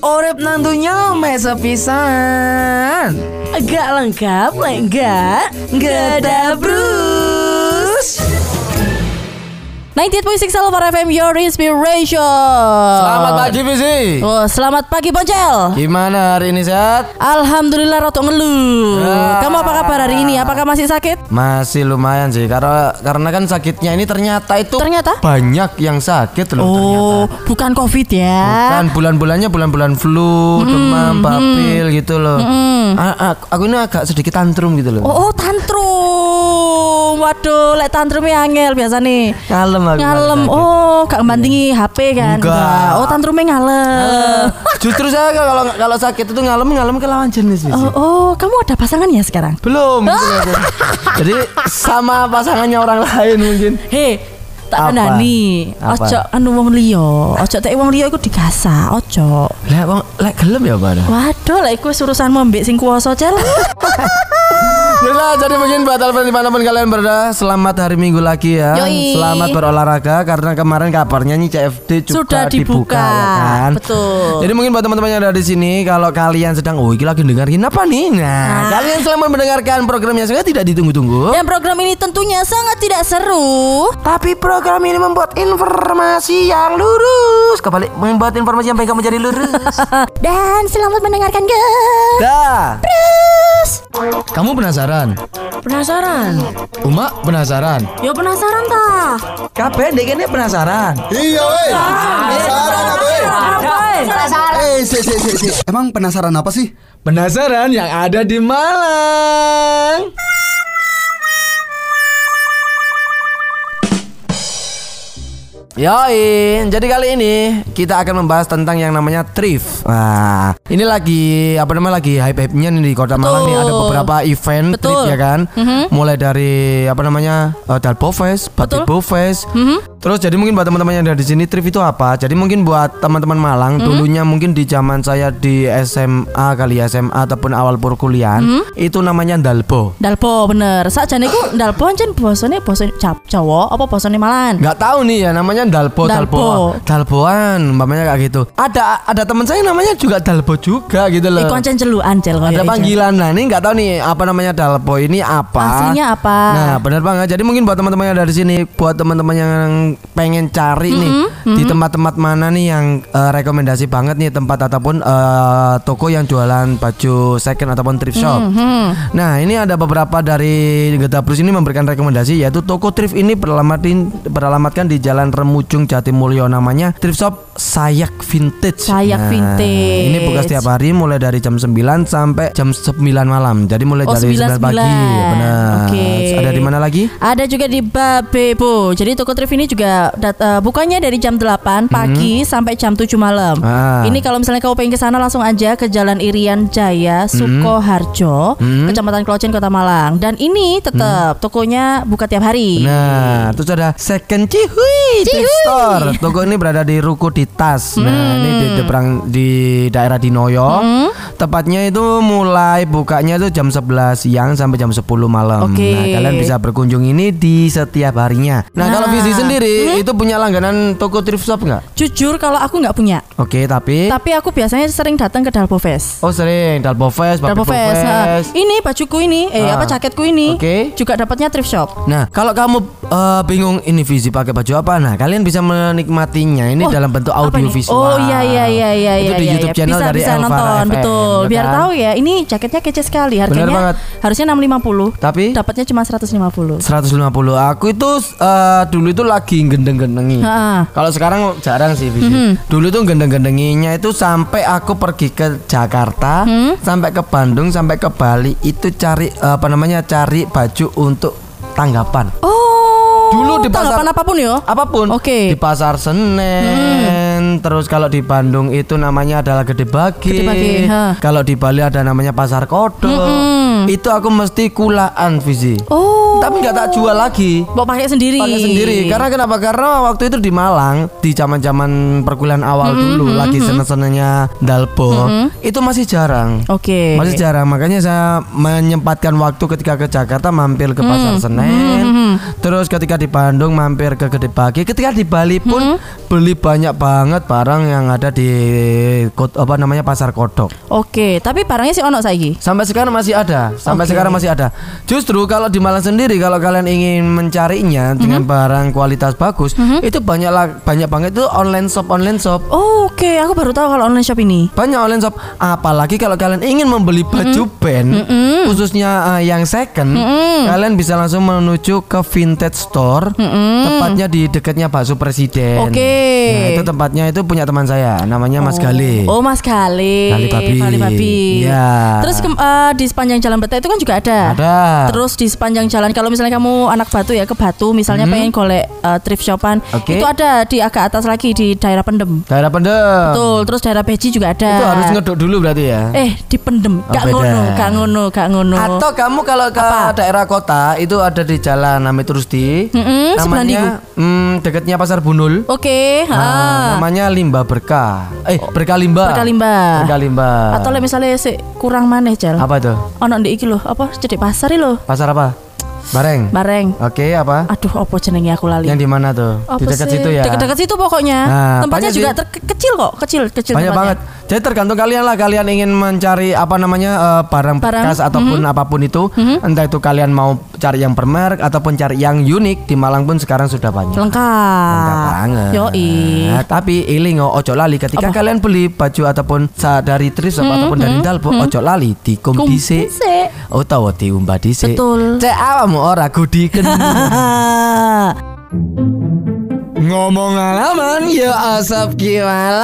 Orep nantunya mesa pisan. Agak lengkap, enggak? Enggak ada Bruce. 98.6 Salvar FM Your Inspiration Selamat pagi Visi. oh, Selamat pagi Poncel Gimana hari ini sehat? Alhamdulillah rotok ngeluh Ah. Kamu apa kabar hari ini? Apakah masih sakit? Masih lumayan sih karena karena kan sakitnya ini ternyata itu Ternyata? banyak yang sakit loh ternyata. Oh, bukan covid ya Kan bulan-bulannya bulan-bulan flu, demam, bapil gitu loh. A- a- aku ini agak sedikit tantrum gitu loh. Oh, oh tantrum Waduh, lek tantrumnya angel biasa nih Ngalem aku. Ngalem, oh gak bantingi HP kan? Enggak. Oh tantrumnya ngalem Justru saya kalau kalau sakit itu ngalem ngalem ke lawan jenis. Oh, oh, kamu ada pasangan ya sekarang? Belum. gitu loh. Jadi sama pasangannya orang lain mungkin. Hei, tak kandani. Ojo anu wong liya. Ojo tek wong liya iku digasa, ojo. Lah wong lek gelem ya, Pak. Waduh, lek iku urusanmu mbek sing kuwasa cel. Yaudah, jadi mungkin buat teman di mana pun kalian berada, selamat hari Minggu lagi ya. Yoi. Selamat berolahraga karena kemarin kabarnya nih CFD juga Sudah dibuka. ya kan. Betul. Jadi mungkin buat teman-teman yang ada di sini, kalau kalian sedang, oh ini lagi dengerin apa nih? Nah, Ah. kalian selamat mendengarkan program yang sangat tidak ditunggu-tunggu. Dan program ini tentunya sangat tidak seru. Tapi program ini membuat informasi yang lurus. Kembali membuat informasi yang baik kamu jadi lurus. Dan selamat mendengarkan guys. Dah. Kamu penasaran? Penasaran? Uma penasaran? Yo penasaran ta? Kabeh dek ini penasaran. Iya weh. Penasaran apa? Penasaran. Eh, si, si, si, si. Emang penasaran apa sih? Penasaran yang ada di Malang. Yoi, jadi kali ini kita akan membahas tentang yang namanya thrift. Wah, ini lagi apa namanya lagi hype-hype-nya nih di Kota Malang nih ada beberapa event Betul. thrift ya kan. Mulai dari apa namanya uh, Dalpo Fest, Batik Bo Fest. Terus jadi mungkin buat teman-teman yang ada di sini thrift itu apa? Jadi mungkin buat teman-teman Malang dulunya mungkin di zaman saya di SMA kali ya, SMA ataupun awal perkuliahan itu namanya Dalpo. Dalpo bener. Sakjane iku dalpo ancen bosone Jap- Jawa apa basane Malang? Nggak tahu nih ya namanya Dalpo Dalpo. Dalpo Dalpoan umpamanya kayak gitu ada ada teman saya namanya juga Dalpo juga gitu loh Iku ancen celukan cel ada iku. panggilan nah ini nggak tahu nih apa namanya Dalpo ini apa Aslinya apa? nah benar banget jadi mungkin buat teman-teman yang ada di sini buat teman-teman yang pengen cari nih Mm-hmm, di tempat-tempat mana nih yang eh, rekomendasi banget nih tempat ataupun eh, toko yang jualan baju second ataupun thrift shop Mm-hmm. Nah ini ada beberapa dari Geta Plus ini memberikan rekomendasi yaitu toko thrift ini beralamatin beralamatkan di Jalan Remujung Jatimulyo namanya thrift shop Sayak Vintage. Sayak Vintage. Ini buka setiap hari mulai dari jam 9 sampai jam 9 malam. Jadi mulai Oh, dari 9 9, pagi. 9. Benar. Oke. Ada di mana lagi? Ada juga di Babebo. Jadi toko thrift ini juga dat- eh, bukanya dari jam 8 pagi sampai jam 7 malam. Mhm. Ah. Ini kalau misalnya kamu pengen ke sana langsung aja ke Jalan Irian Jaya, Mhm. Sukoharjo, Kecamatan Klojen, Kota Malang. Dan ini tetap tokonya buka tiap hari. Nah, terus ada Second Cihui Store. Toko ini berada di Ruko di Tas. Nah, Hmm. ini di depan di daerah Dinoyo. Tepatnya itu mulai bukanya itu jam 11 siang sampai jam 10 malam. Oke. Nah, kalian bisa berkunjung ini di setiap harinya. Nah, kalau Nah. Visi sendiri Hmm? itu punya langganan toko thrift shop nggak? Jujur kalau aku nggak punya. Oke, tapi Tapi aku biasanya sering datang ke Dalpo Fest. Oh sering Dalpo Fest, Bapak Fest. Nah, ini bajuku ini, eh Ah. apa jaketku ini, Oke. juga dapatnya thrift shop. Nah, kalau kamu eh, bingung ini visi pakai baju apa, nah kalian bisa menikmatinya ini Oh, dalam bentuk audio visual. Oh iya iya iya iya Itu iya, di iya, YouTube iya. channel bisa, dari bisa Elvara nonton FM, betul. ya Biar kan? tahu ya, ini jaketnya kece sekali. Harganya banget. harusnya 650. Tapi Dapatnya cuma 150. 150. Aku itu eh, dulu itu lagi gendeng-gendengi. Kalau sekarang jarang sih visi. Mhm. Dulu tuh gendeng-gendenginya itu sampai aku pergi ke Jakarta, Hmm? sampai ke Bandung, sampai ke Bali itu cari apa namanya? cari baju untuk tanggapan. Oh. Dulu di pasar- tanggapan apa pun ya. apa pun Oke. di pasar Senen terus kalau di Bandung itu namanya adalah Gede Bagi, Gede Bagi, kalau di Bali ada namanya Pasar Kodok itu aku mesti kulaan visi Oh. Tapi nggak tak jual lagi. Mau pakai sendiri. Pakai sendiri. Karena kenapa? Karena waktu itu di Malang di zaman-zaman perkuliahan awal Mm-hmm, dulu lagi seneng-senengnya dalpo itu masih jarang. Oke. Masih jarang. Makanya saya menyempatkan waktu ketika ke Jakarta mampir ke Pasar Mm-hmm. Senen. Terus ketika di Bandung mampir ke Gede Bagi. Ketika di Bali pun Mm-hmm. beli banyak banget barang yang ada di apa namanya Pasar Kodok. Oke, tapi barangnya sih ono saiki. Sampai sekarang masih ada. Sampai Oke. sekarang masih ada. Justru kalau di Malang sendiri kalau kalian ingin mencarinya dengan Mhm. barang kualitas bagus, itu banyak banyak banget itu online shop online shop. Oh, Oke, aku baru tahu kalau online shop ini. Banyak online shop. Apalagi kalau kalian ingin membeli Mhm. baju band, khususnya eh, yang second, kalian bisa langsung menuju ke vintage store, tepatnya di dekatnya bakso presiden. Oke. Nah, itu tempatnya itu punya teman saya, namanya Mas Gale. Oh, Mas Gale. Gali Babi. Gali Babi. Iya. Terus ke- eh, di sepanjang jalan Beta itu kan juga ada. Ada. Terus di sepanjang jalan kalau misalnya kamu anak Batu ya ke Batu misalnya pengen golek eh, thrift shopan, Hmm. Oke. itu ada di agak atas lagi di daerah Pendem. Daerah Pendem. Betul, terus daerah Beji juga ada. Itu harus ngedok dulu berarti ya. Eh, di Pendem. Oh, Gak beda. ngono, gak ngono, gak ngono. Atau kamu kalau ke Apa? daerah kota itu ada di Jalan Amit Rusdi. Mm-mm, sebelah ndi, namanya hmm, dekatnya Pasar Bunul. Oke, Nah, ah. namanya Limba Berkah. Eh, Berkah Limba. Berkah Limba. Berkah Limba. Atau misalnya sih kurang maneh, Jal. apa itu? Ono ndek iki lho, apa cedek pasar lho. Pasar apa? Bareng. Bareng. Oke, apa? Aduh, apa jenenge aku lali. Yang di mana tuh? Apa di dekat situ ya. Dekat-dekat situ pokoknya. Nah, Tempatnya juga sih. ter- kecil kok, kecil, kecil Banyak tempatnya. banget. Jadi tergantung kalian lah kalian ingin mencari apa namanya eh, barang, Barang, bekas ataupun apa pun itu, entah itu kalian mau cari yang bermerek ataupun cari yang unik di Malang pun sekarang sudah banyak. Lengkap. Lengkap banget. Yoi. Nah, tapi ilingo ojo lali ketika kalian beli baju ataupun dari Trisop ataupun dari Dalpo ojo lali dikum Kum dhisik. dhisik. Utawa diumbah dhisik. Betul. Cek awamu ora gudiken. Ngomong alaman ya asap kiwalan.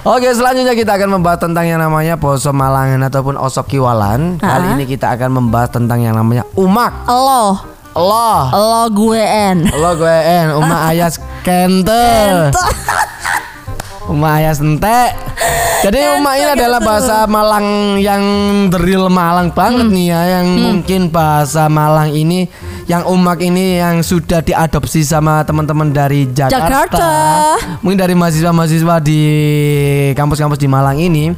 Oke selanjutnya kita akan membahas tentang yang namanya poso malangan ataupun osop kiwalan. Kali ini kita akan membahas tentang yang namanya umak. Lo, Allah lo gue en. Allah gue en Uma ayas kente Uma ayas ente Jadi Uma ini adalah bahasa Malang yang drill Malang banget Hmm. nih ya Yang mungkin bahasa Malang ini Yang umak ini yang sudah diadopsi sama teman-teman dari Jakarta, Jakarta. Mungkin dari mahasiswa-mahasiswa di kampus-kampus di Malang ini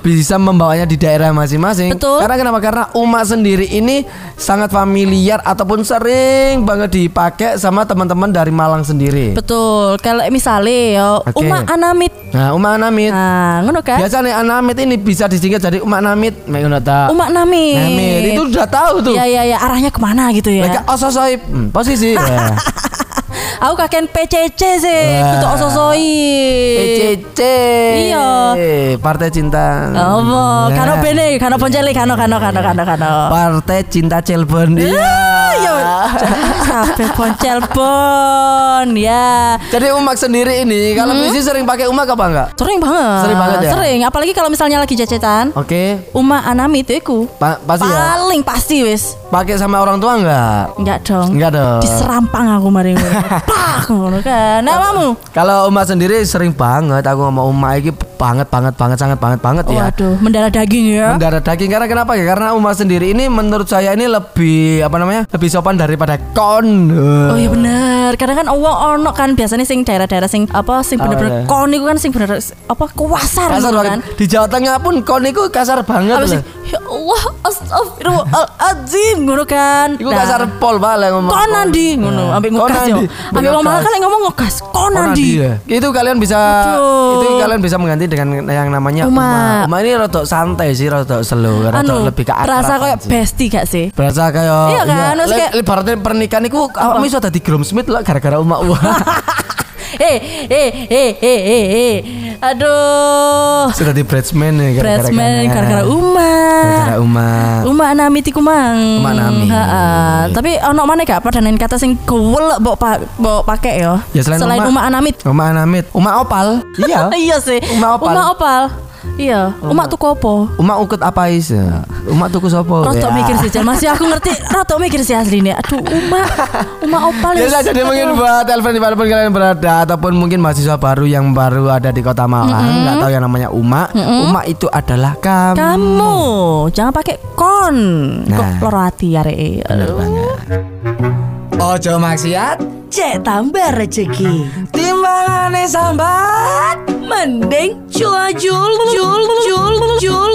Bisa membawanya di daerah masing-masing Betul. Karena kenapa? Karena umak sendiri ini sangat familiar Ataupun sering banget dipakai sama teman-teman dari Malang sendiri Betul. Kalau misalnya ya Oke. Uma Anamit. Nah umak namit Nah, ngono kan? Biasa nih anamit ini bisa disingkat jadi umak namit Mek ngono ta. Uma Namit. Namit itu udah tahu tuh Ya ya ya arahnya ke mana gitu ya. Mereka ososoip hmm, posisi ya. Aku kakek PCC sih, kudu ososoi. PCC Iya. Partai Cinta Apa? Nah. Kano bene, kano ponceli, kano kano kano kano kano. Partai Cinta Cilegon Iya Yo, sampai poncel bon ya. Jadi umak sendiri ini Kalau misi sering pakai umak apa enggak? Sering banget. Sering banget ya? Sering, apalagi kalau misalnya lagi jacetan. Oke Uma Anamit itu Pa- Pasti ya paling pasti wis. Pakai sama orang tua enggak? Enggak dong. Enggak dong Diserampang aku mari. Pak ngono kan. Nah? Kalau umat sendiri sering banget Aku ngomong umat ini banget banget banget sangat banget banget ya Waduh, mendarah daging ya. mendarah daging karena kenapa ya karena umat sendiri ini menurut saya ini lebih apa namanya lebih sopan daripada kon Oh iya bener. Kadang kan uang ono kan biasanya sing daerah-daerah sing apa sing iya. bener-bener kon itu kan sing bener apa kuasar kasar kan. di Jawa Tengah pun kon itu kasar banget Apa sih? Ya Allah, astagfirullahaladzim ngono kan. Iku kasar pol balik ngomong Kon nandi ngono, ambek Kon ngegas yo. Ambek wong mahal kan ngomong ngegas. Kon nandi. ya. Itu kalian bisa itu kalian bisa mengganti dengan yang namanya Uma. Uma. Uma ini rada santai sih, rada slow, rada Anu, lebih ke rasa akrab kayak sih. bestie gak sih? Berasa kayak Iya kan, maksudnya le- kayak- pernikahan itu awakmu iso dadi groomsmith lah gara-gara umak uang. Eh, eh, eh, eh, eh, eh. Aduh. Sudah di bridesman ya gara-gara Bridesman kan. gara-gara Uma. Gara-gara umat. Uma namit iku mang. Uma namit. Heeh. Tapi ono mana gak padanan kata sing gowel mbok pa, mbok pakai yo. Ya selain, Selain Uma Anamit. Uma Anamit, Uma Opal. Iya. iya sih. Uma Opal. Uma Opal. Iya, umak tuku apa? Umak ukut apa is? Umak tuku sopo? Rotok mikir sih, Jan. Masih aku ngerti. Rotok mikir sih aslinya. Aduh, umak, umak opal. Ya lah, jadi mungkin buat telepon di mana pun kalian berada ataupun mungkin mahasiswa baru yang baru ada di kota Malang nggak tahu yang namanya Umak. Umak itu adalah kamu. kamu jangan pakai kon. Kok Nah. loro hati ya re. Banget. Ojo maksiat, Cek tambah rezeki. timbangane sambat. Mending jul jul jul jul jul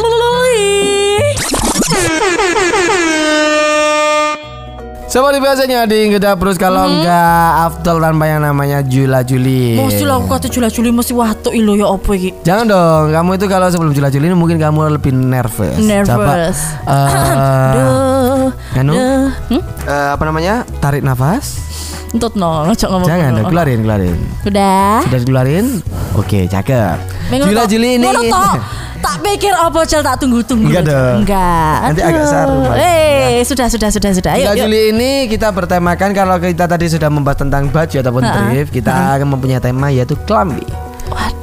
Seperti biasanya di Ngeda Terus kalau nggak Afdol tanpa yang namanya Jula Juli. Mesti lah aku kata jula juli mesti watuk ilo ya apa iki. Jangan dong, kamu itu kalau sebelum Jula Juli ini mungkin kamu lebih nervous. Coba, Nervous. eh, Duh. Anu? Hmm? eh, apa namanya? Tarik nafas. Entut no, ngomong. Jangan, dong, keluarin, keluarin. Sudah. Sudah dikeluarin? Oke, cakep. Jula. Juli ini. Tak pikir apa Cel tak tunggu-tunggu. Enggak dong. Enggak. Nanti agak seru. Eh, sudah sudah sudah sudah. Ayo, Jula. Juli ini kita bertemakan kalau kita tadi sudah membahas tentang baju ataupun brief, kita akan mempunyai tema yaitu klambi. Waduh.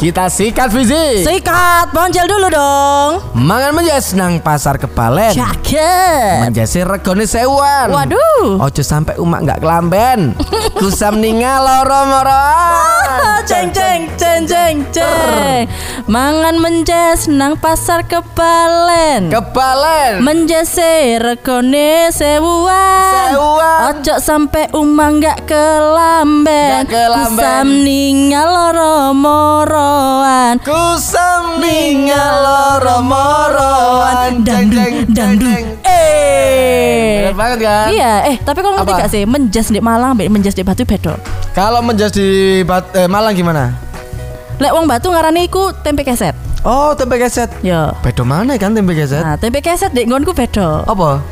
Kita sikat fisik. Sikat, boncel dulu dong. Mangan menjas nang pasar kepalen. Cakep. Menjasi regone sewan. Waduh. Ojo sampai umak nggak kelamben. Kusam ningal loro moroan. Ceng ceng ceng ceng ceng. Mangan menjes nang pasar kepalen. Kepalen. Menjese regone sewuan Sewuan. Ojo sampai umang gak kelamben Gak kelamben. Kusam ningal loro moroan Kusam ningal loro moroan. Jeng jeng. Eh banget kan? Iya, eh tapi kalau ngerti Apa? gak sih menjas di Malang, menjas di Batu bedo. Kalau menjas di Bat- eh, Malang gimana? Lek wong Batu ngarani iku tempe keset. Oh, tempe keset. Yo. Bedo mana kan tempe keset? Nah, tempe keset dek nggonku bedo. Apa?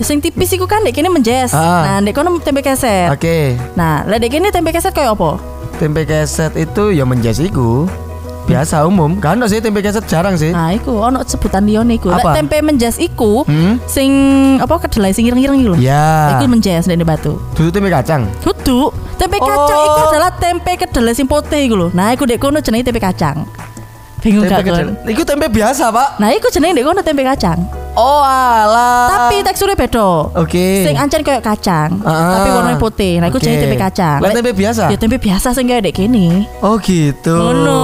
Sing tipis iku kan dek kene menjes. Ah. Nah, dek kono tempe keset. Oke. Nah, lek dek kene tempe keset kayak apa? Tempe keset itu ya menjas iku. Biasa umum. Kan sih tempe keset jarang sih. Nah, iku ono sebutan liyane iku. Lek Apa? tempe menjes iku Hmm? sing apa kedelai sing ireng-ireng lho. Ya. Iku menjes nek di Batu. Dulu tempe kacang. Kudu. Tempe kacang Oh. iku adalah tempe kedelai sing iku lho. Nah, iku dek kono jenenge tempe kacang. Bingung gak kon? kecil. Iku tempe biasa, Pak. Nah, iku jenenge dek kono tempe kacang. Oh, alah. Tapi teksturnya beda. Oke. Sing ancen kayak kacang, Ah. tapi warnanya putih. Nah, iku jenenge tempe kacang. Lah, tempe biasa? Ya tempe biasa sing kayak dek kene. Oh, gitu. Oh no,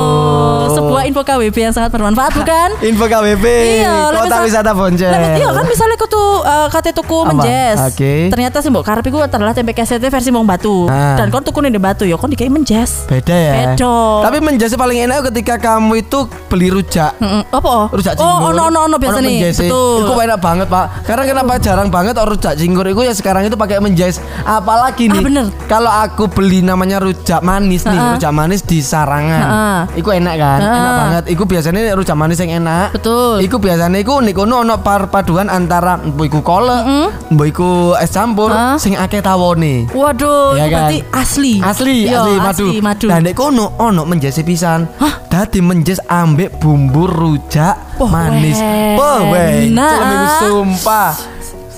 sebuah info KWB yang sangat bermanfaat bukan? Info KWP. Iya, Kota misal- Wisata Bonceng. Lah, iya kan misalnya tuh uh, kate tuku Apa? menjes. Oke. Ternyata sih mbok karep iku adalah tempe keset versi wong batu. Ah. Dan kon tuku di batu ya kon dikai menjes. Beda ya. Beda. Tapi menjasa paling enak ketika kamu itu beli rujak. Heeh. Apa? Rujak oh, cingur. ono ono ono biasa nih. Betul. Itu enak banget, Pak. Karena kenapa jarang banget orang rujak cingur itu ya sekarang itu pakai menjes. Apalagi nih. Ah, bener. Kalau aku beli namanya rujak manis nih, Ha-ha. rujak manis di Sarangan. Ha-ha. Iku enak kan? Ha-ha. Enak banget. Iku biasanya rujak manis yang enak. Betul. Iku biasanya iku nek kono ono perpaduan antara mbok iku kolak, mbok iku es campur Ah. sing akeh tawone. Waduh, itu kan? berarti asli. Asli, Iya, asli madu. madu. Nah, nek kono ono menjese pisan. Hah? Dadi menjes ambek bumbu rujak Wah, manis. enak. Wencel miku sumpah.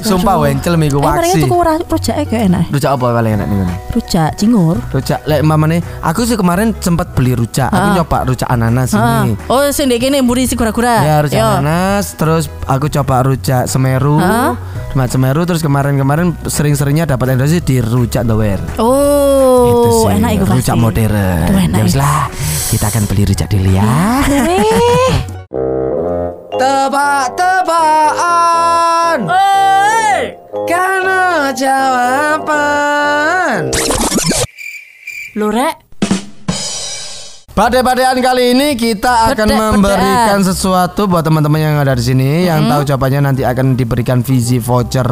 Sumpah wencel miku Eh, mereka waksi. tuku ra- rujaknya kayak enak. Rujak apa paling enak nih? Rujak cingur. Rujak lek mamane aku sih kemarin sempat beli rujak. Aku nyoba rujak ananas ini. Oh, sing ndek kene mburi si gura-gura. Ya rujak ananas, terus aku coba rujak semeru, rujak semeru, terus kemarin-kemarin sering-seringnya dapat endorse di rujak dower. Oh, Itu sih, enak iku pasti. rujak modern. Ya wis lah, kita akan beli rujak dulu ya. Eh. Badai-badaian kali ini kita akan memberikan sesuatu buat teman-teman yang ada di sini yang tahu jawabannya nanti akan diberikan visi voucher.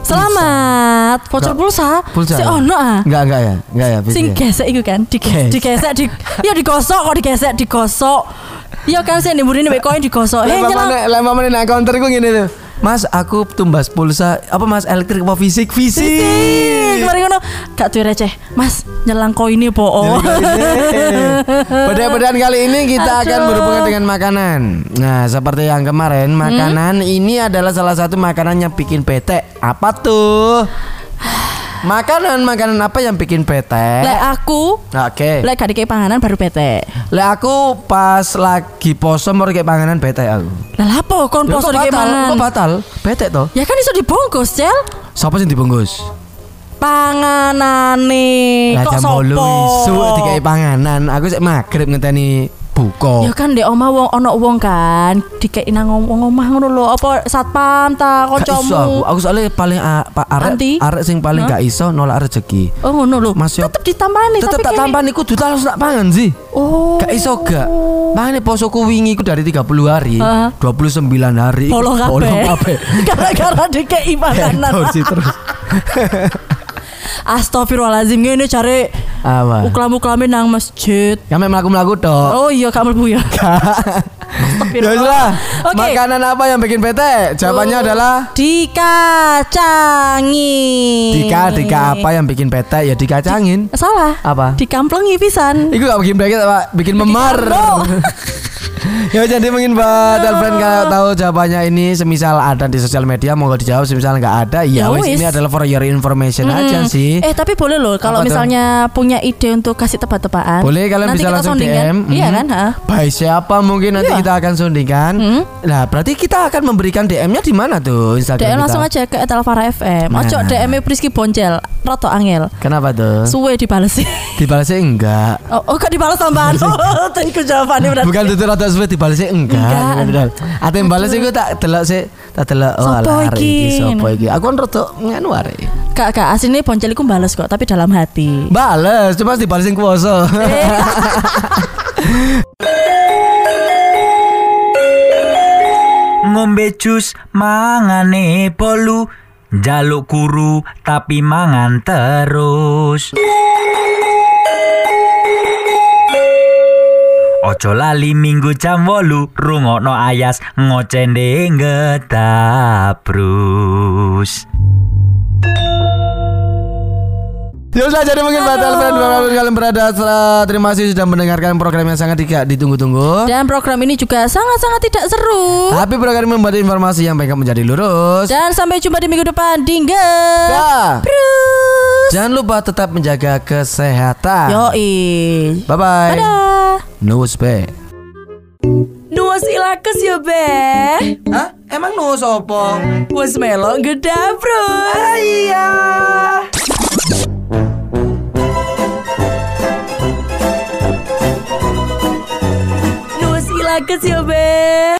selamat. Voucher pulsa. Pulsa. Si ono ah. Enggak enggak ya, enggak ya. Sing ya? gesek iku kan, Ges. digesek, digesek, di, ya digosok kok digesek, digosok. Ya kan sing mburi nek koin digosok. Eh nyelang. mana, lama mana nang counter gue gini tuh. Mas, aku tumbas pulsa apa Mas elektrik apa fisik? Fisik. Ih, Kemarin ngono gak tuh receh. Mas, nyelang koinnya po. Bedaan-bedaan kali ini kita akan Aduh. berhubungan dengan makanan. Nah, seperti yang kemarin, makanan ini adalah salah satu makanan yang bikin bete. Apa tuh? Makanan-makanan apa yang bikin bete? Lek aku Oke. lek gak dikei panganan baru bete. Lek aku pas lagi poso mau kayak panganan bete aku. Lah apa kon poso batal? panganan? Kok batal? Bete toh? Ya kan iso dibungkus, Cel. Siapa sih dibungkus? Panganane. Lah jam sopo? 8 isu dikai panganan. Aku sik magrib ngenteni buka. Ya kan dek oma wong ono wong kan dikei nang wong omah ngono lho. Apa satpam ta iso aku. kancamu? Aku soalnya paling a- pa- Anti? arek arek sing paling gak iso nolak rezeki. Oh ngono lho. Mas, Tetep ditamani Tetep tak tampani kudu tak tak pangan sih. Oh. Gak iso gak. Makanya posoku wingi ku dari 30 hari, Heeh. 29 hari. Bolong kabeh. Gara-gara dikei makanan. Terus. Astagfirullahalazim ngene cari Apa? uklam-uklame nang masjid. Ya memang aku melaku tok. Oh iya gak mlebu ya. Ya lah. Oh. Makanan apa yang bikin bete? Jawabannya adalah dikacangi. Dika, dika apa yang bikin bete? Ya dikacangin. Salah. Apa? Dikamplengi pisan. Iku gak bikin bete, Pak. Bikin memar. ya jadi mungkin buat Alfred kalau tahu jawabannya ini semisal ada di sosial media monggo dijawab semisal nggak ada ya Ya wis ini adalah for your information aja sih. Eh tapi boleh loh kalau Apa tuh? misalnya punya ide untuk kasih tebak-tebakan. Boleh kalian Nanti bisa kita langsung? DM. Iya Mhm. kan? ha? By siapa mungkin nanti Iya. kita akan sundingkan. Nah, berarti kita akan memberikan DM-nya di mana tuh Instagram DM kita? langsung aja ke Etalvara FM. Nah. Ojo DM Priski Boncel, Roto Angel. Kenapa tuh? Suwe dibalesi. Dibalasnya enggak. Oh, oh kok dibalas tambahan? Oh, thank you jawabannya berarti. Bukan rata suwe dibalasnya enggak. Enggak. Ate yang balas iku tak delok sih, tak delok oh Sopo alah iki? sapa iki. Aku kan rada nganu arek. Kak, kak, aslinya Boncel iku bales kok, tapi dalam hati. Bales, cuma dibalesin kuoso. ngombe jus mangane bolu jaluk kuru tapi mangan terus Ojo lali minggu jam wolu rungokno ayas ngocende ngetabrus Ya sudah jadi mungkin buat Alfred di mana pun kalian berada eh, Terima kasih sudah mendengarkan program yang sangat tidak ditunggu-tunggu Dan program ini juga sangat-sangat tidak seru. Tapi program ini membuat informasi yang baik menjadi lurus Dan sampai jumpa di minggu depan. Dingge. Ya. Bruce. Jangan lupa tetap menjaga kesehatan Yoi. Bye-bye Dadah. Nus be Nuas ilakes ya, Be. Hah? Emang nus opo? Wes melok geda, Bro. Iya Nuas ilakes ya, Be.